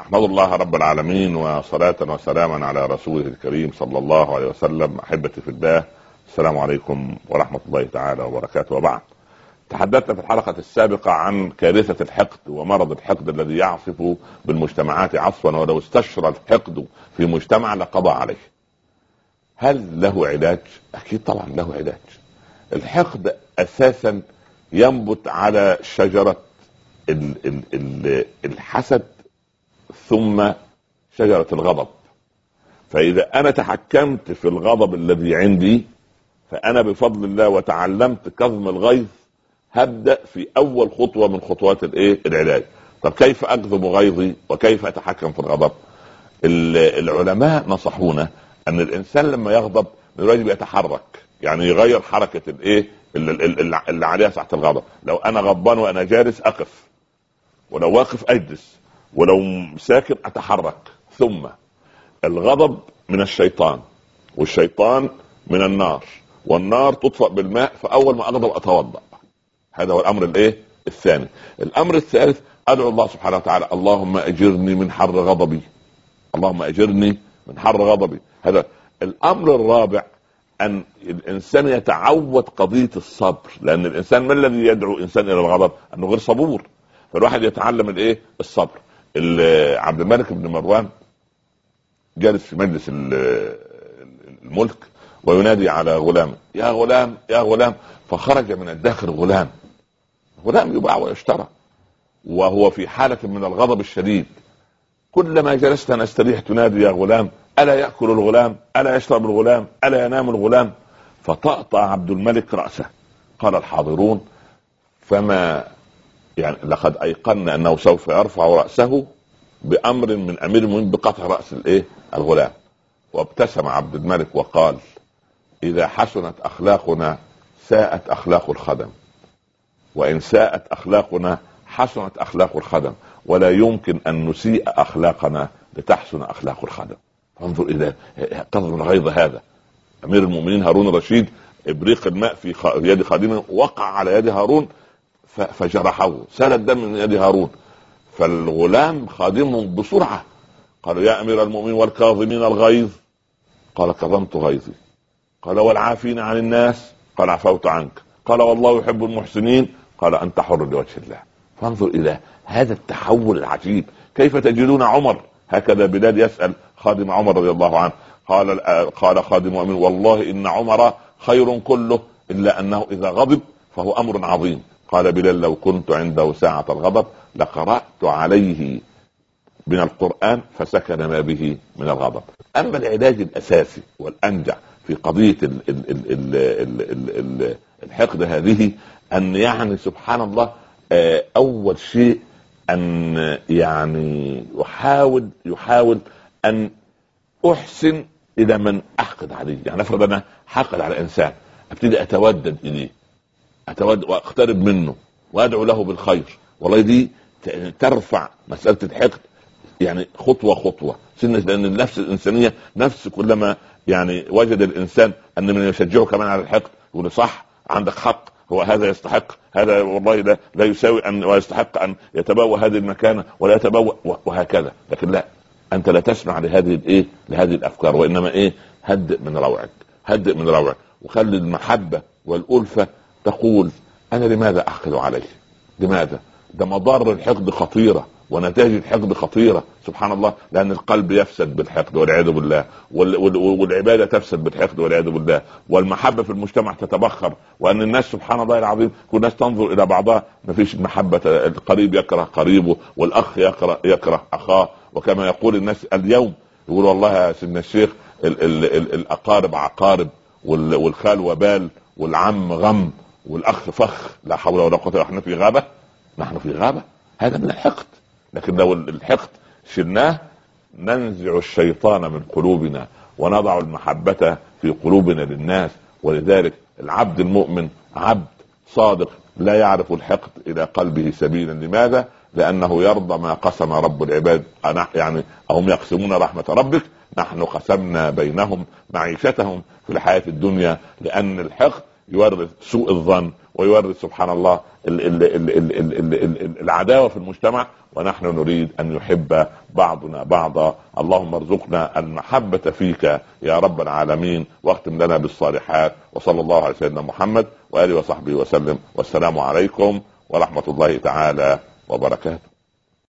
أحمد الله رب العالمين وصلاة وسلاما على رسوله الكريم صلى الله عليه وسلم. أحبتي في الله السلام عليكم ورحمة الله تعالى وبركاته. وبعد تحدثنا في الحلقة السابقة عن كارثة الحقد ومرض الحقد الذي يعصف بالمجتمعات عصفا ولو استشرى الحقد في مجتمع لقضى عليه. هل له علاج؟ أكيد طبعا له علاج. الحقد أساسا ينبت على شجرة الحسد ثم شجرة الغضب. فإذا أنا تحكمت في الغضب الذي عندي فأنا بفضل الله وتعلمت كظم الغيظ هبدأ في أول خطوة من خطوات الإيه؟ العلاج. طب كيف أكظم غيظي؟ وكيف أتحكم في الغضب؟ العلماء نصحونا أن الإنسان لما يغضب الواجب يتحرك. يعني يغير حركة الإيه؟ اللي عليها ساعة الغضب. لو أنا غضبان وأنا جالس أقف. ولو واقف أجلس. ولو ساكن أتحرك. ثم الغضب من الشيطان والشيطان من النار والنار تطفأ بالماء فأول ما أغضب أتوضأ. هذا هو الأمر الإيه؟ الثاني. الأمر الثالث أدعو الله سبحانه وتعالى اللهم أجرني من حر غضبي. اللهم أجرني من حر غضبي. هذا الأمر الرابع أن الإنسان يتعود قضية الصبر. لأن الإنسان ما الذي يدعو إنسان إلى الغضب؟ أنه غير صبور. فالواحد يتعلم الإيه؟ الصبر. عبد الملك بن مروان جالس في مجلس الملك وينادي على غلام يا غلام يا غلام! فخرج من الداخل غلام. غلام يباع ويشترى وهو في حالة من الغضب الشديد. كلما جلست نستريح تنادي يا غلام. ألا يأكل الغلام؟ ألا يشرب الغلام؟ ألا ينام الغلام؟ فطأطأ عبد الملك رأسه. قال الحاضرون فما يعني لقد ايقنا أنه سوف يرفع رأسه بأمر من أمير المؤمنين بقطع رأس الإيه؟ الغلام. وابتسم عبد الملك وقال إذا حسنت أخلاقنا ساءت أخلاق الخدم. وإن ساءت أخلاقنا حسنت أخلاق الخدم. ولا يمكن أن نسيء أخلاقنا لتحسن أخلاق الخدم. انظر إلى قدر الغيظ هذا. أمير المؤمنين هارون الرشيد إبريق الماء في يد خادمه وقع على يد هارون فجرحه. سال الدم من يد هارون. فالغلام خادمه بسرعة. قالوا يا أمير المؤمنين والكاظمين الغيظ. قال كظمت غيظي. قال والعافين عن الناس. قال عفوت عنك. قال والله يحب المحسنين. قال أنت حر لوجه الله. فانظر إلى هذا التحول العجيب. كيف تجدون عمر؟ هكذا بلال يسأل خادم عمر رضي الله عنه. قال قال خادم مؤمن والله إن عمر خير كله إلا أنه إذا غضب فهو أمر عظيم. قال بلال لو كنت عنده ساعة الغضب لقرأت عليه من القرآن فسكن ما به من الغضب. أما العلاج الأساسي والأنجع في قضية ال ال ال ال ال ال الحقد هذه أن يعني سبحان الله أول شيء أن يعني يحاول يحاول أن أحسن إلى من أحقد عليه. يعني افرض أنا حقد على إنسان أبتدي أتودد إليه. أتود وأقترب منه وأدعو له بالخير. والله دي ترفع مسألة الحقد يعني خطوة خطوة. سنة لأن النفس الإنسانية نفس كلما يعني وجد الإنسان أن من يشجعه كمان على الحقد يقول صح عندك حق هو هذا يستحق هذا والله لا, لا يساوي أن ويستحق أن يتبوى هذه المكانة ولا يتبوى وهكذا. لكن لا أنت لا تسمع لهذه الايه لهذه الأفكار وإنما إيه هدئ من روعك هدئ من روعك. وخلي المحبة والألفة تقول أنا لماذا احقد عليه؟ لماذا؟ ده مضار الحقد خطيرة ونتائج الحقد خطيرة سبحان الله لأن القلب يفسد بالحقد والعياذ بالله والعبادة تفسد بالحقد والعياذ بالله والمحبة في المجتمع تتبخر وأن الناس سبحان الله العظيم كل الناس تنظر إلى بعضها ما فيش محبة القريب يكره قريبه والأخ يكره يكره أخاه وكما يقول الناس اليوم يقول والله يا سيدنا الشيخ ال ال ال الأقارب عقارب والخال وبال والعم غم والأخ فخ لا حول ولا قوة إلا في غابة. نحن في غابة. هذا من الحقد. لكن لو الحقد شلناه ننزع الشيطان من قلوبنا ونضع المحبة في قلوبنا للناس. ولذلك العبد المؤمن عبد صادق لا يعرف الحقد إلى قلبه سبيلا. لماذا؟ لأنه يرضى ما قسم رب العباد. يعني هم يقسمون رحمة ربك. نحن قسمنا بينهم معيشتهم في الحياة الدنيا لأن الحقد يورث سوء الظن ويورث سبحان الله العداوة في المجتمع. ونحن نريد أن يحب بعضنا بعضا. اللهم ارزقنا المحبة فيك يا رب العالمين. واختم لنا بالصالحات. وصلى الله على سيدنا محمد وآله وصحبه وسلم. والسلام عليكم ورحمة الله تعالى وبركاته.